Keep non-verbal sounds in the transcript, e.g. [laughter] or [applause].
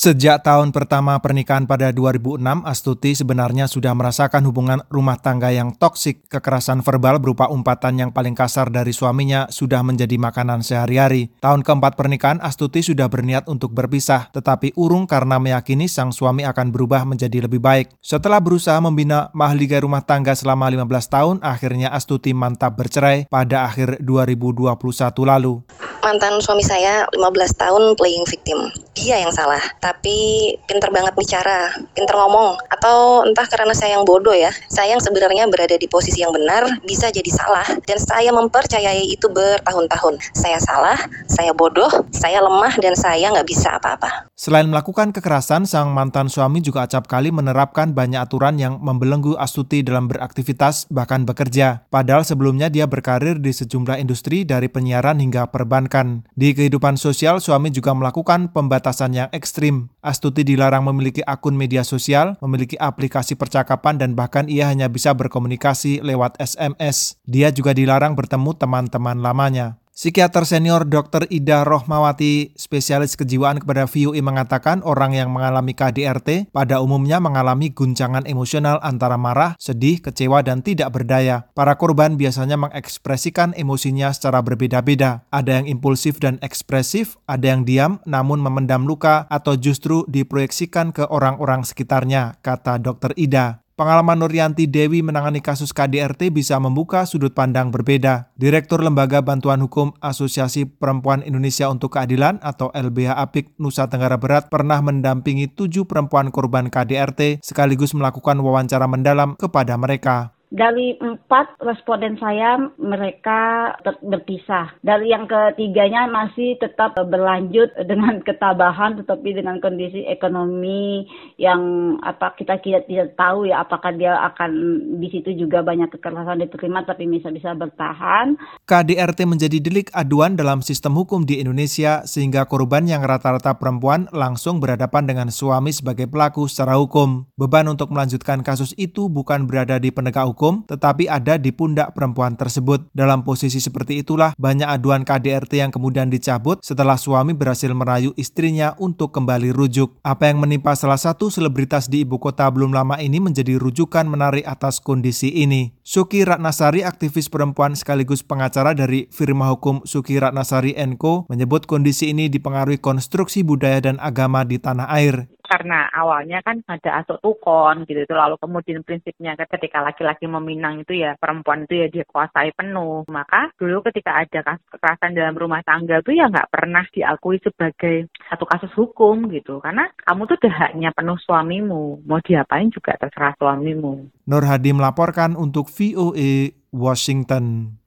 Sejak tahun pertama pernikahan pada 2006, Astuti sebenarnya sudah merasakan hubungan rumah tangga yang toksik. Kekerasan verbal berupa umpatan yang paling kasar dari suaminya sudah menjadi makanan sehari-hari. Tahun keempat pernikahan, Astuti sudah berniat untuk berpisah, tetapi urung karena meyakini sang suami akan berubah menjadi lebih baik. Setelah berusaha membina mahligai rumah tangga selama 15 tahun, akhirnya Astuti mantap bercerai pada akhir 2021 lalu mantan suami saya 15 tahun playing victim. Dia yang salah, tapi pinter banget bicara, pinter ngomong, atau entah karena saya yang bodoh ya. Saya yang sebenarnya berada di posisi yang benar bisa jadi salah, dan saya mempercayai itu bertahun-tahun. Saya salah, saya bodoh, saya lemah, dan saya nggak bisa apa-apa. Selain melakukan kekerasan, sang mantan suami juga acap kali menerapkan banyak aturan yang membelenggu Astuti dalam beraktivitas bahkan bekerja. Padahal sebelumnya dia berkarir di sejumlah industri dari penyiaran hingga perbankan. Di kehidupan sosial, suami juga melakukan pembatasan yang ekstrim. Astuti dilarang memiliki akun media sosial, memiliki aplikasi percakapan, dan bahkan ia hanya bisa berkomunikasi lewat SMS. Dia juga dilarang bertemu teman-teman lamanya. Psikiater senior Dr. Ida Rohmawati, spesialis kejiwaan kepada VUI mengatakan orang yang mengalami KDRT pada umumnya mengalami guncangan emosional antara marah, sedih, kecewa, dan tidak berdaya. Para korban biasanya mengekspresikan emosinya secara berbeda-beda. Ada yang impulsif dan ekspresif, ada yang diam namun memendam luka, atau justru diproyeksikan ke orang-orang sekitarnya, kata Dr. Ida. Pengalaman Nuryanti Dewi menangani kasus KDRT bisa membuka sudut pandang berbeda. Direktur Lembaga Bantuan Hukum Asosiasi Perempuan Indonesia untuk Keadilan atau LBH APIK Nusa Tenggara Barat pernah mendampingi tujuh perempuan korban KDRT sekaligus melakukan wawancara mendalam kepada mereka. Dari empat responden saya, mereka berpisah. Dari yang ketiganya masih tetap berlanjut dengan [laughs] ketabahan, tetapi dengan kondisi ekonomi yang apa kita tidak, tidak tahu ya apakah dia akan di situ juga banyak kekerasan diterima, tapi bisa bisa bertahan. KDRT menjadi delik aduan dalam sistem hukum di Indonesia, sehingga korban yang rata-rata perempuan langsung berhadapan dengan suami sebagai pelaku secara hukum. Beban untuk melanjutkan kasus itu bukan berada di penegak hukum hukum, tetapi ada di pundak perempuan tersebut. Dalam posisi seperti itulah, banyak aduan KDRT yang kemudian dicabut setelah suami berhasil merayu istrinya untuk kembali rujuk. Apa yang menimpa salah satu selebritas di ibu kota belum lama ini menjadi rujukan menarik atas kondisi ini. Suki Ratnasari, aktivis perempuan sekaligus pengacara dari firma hukum Suki Ratnasari Co, menyebut kondisi ini dipengaruhi konstruksi budaya dan agama di tanah air karena awalnya kan ada asuk tukon gitu itu lalu kemudian prinsipnya ketika laki-laki meminang itu ya perempuan itu ya dia kuasai penuh. Maka dulu ketika ada kasus kekerasan dalam rumah tangga itu ya nggak pernah diakui sebagai satu kasus hukum gitu. Karena kamu tuh udah haknya penuh suamimu mau diapain juga terserah suamimu. Nur Hadi melaporkan untuk VOA Washington